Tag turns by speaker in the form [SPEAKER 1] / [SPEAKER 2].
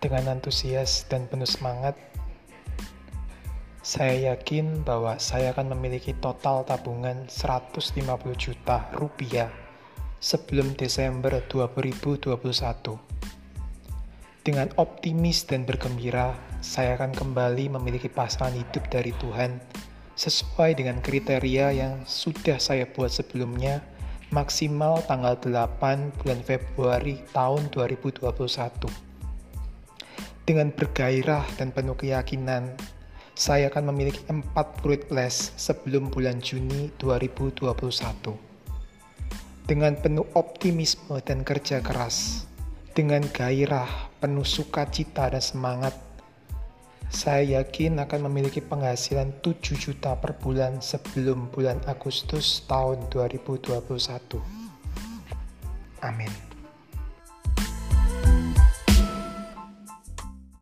[SPEAKER 1] Dengan antusias dan penuh semangat, saya yakin bahwa saya akan memiliki total tabungan 150 juta rupiah sebelum Desember 2021. Dengan optimis dan bergembira, saya akan kembali memiliki pasangan hidup dari Tuhan sesuai dengan kriteria yang sudah saya buat sebelumnya maksimal tanggal 8 bulan Februari tahun 2021. Dengan bergairah dan penuh keyakinan, saya akan memiliki empat proyek les sebelum bulan Juni 2021. Dengan penuh optimisme dan kerja keras, dengan gairah, penuh sukacita dan semangat, saya yakin akan memiliki penghasilan 7 juta per bulan sebelum bulan Agustus tahun 2021. Amin.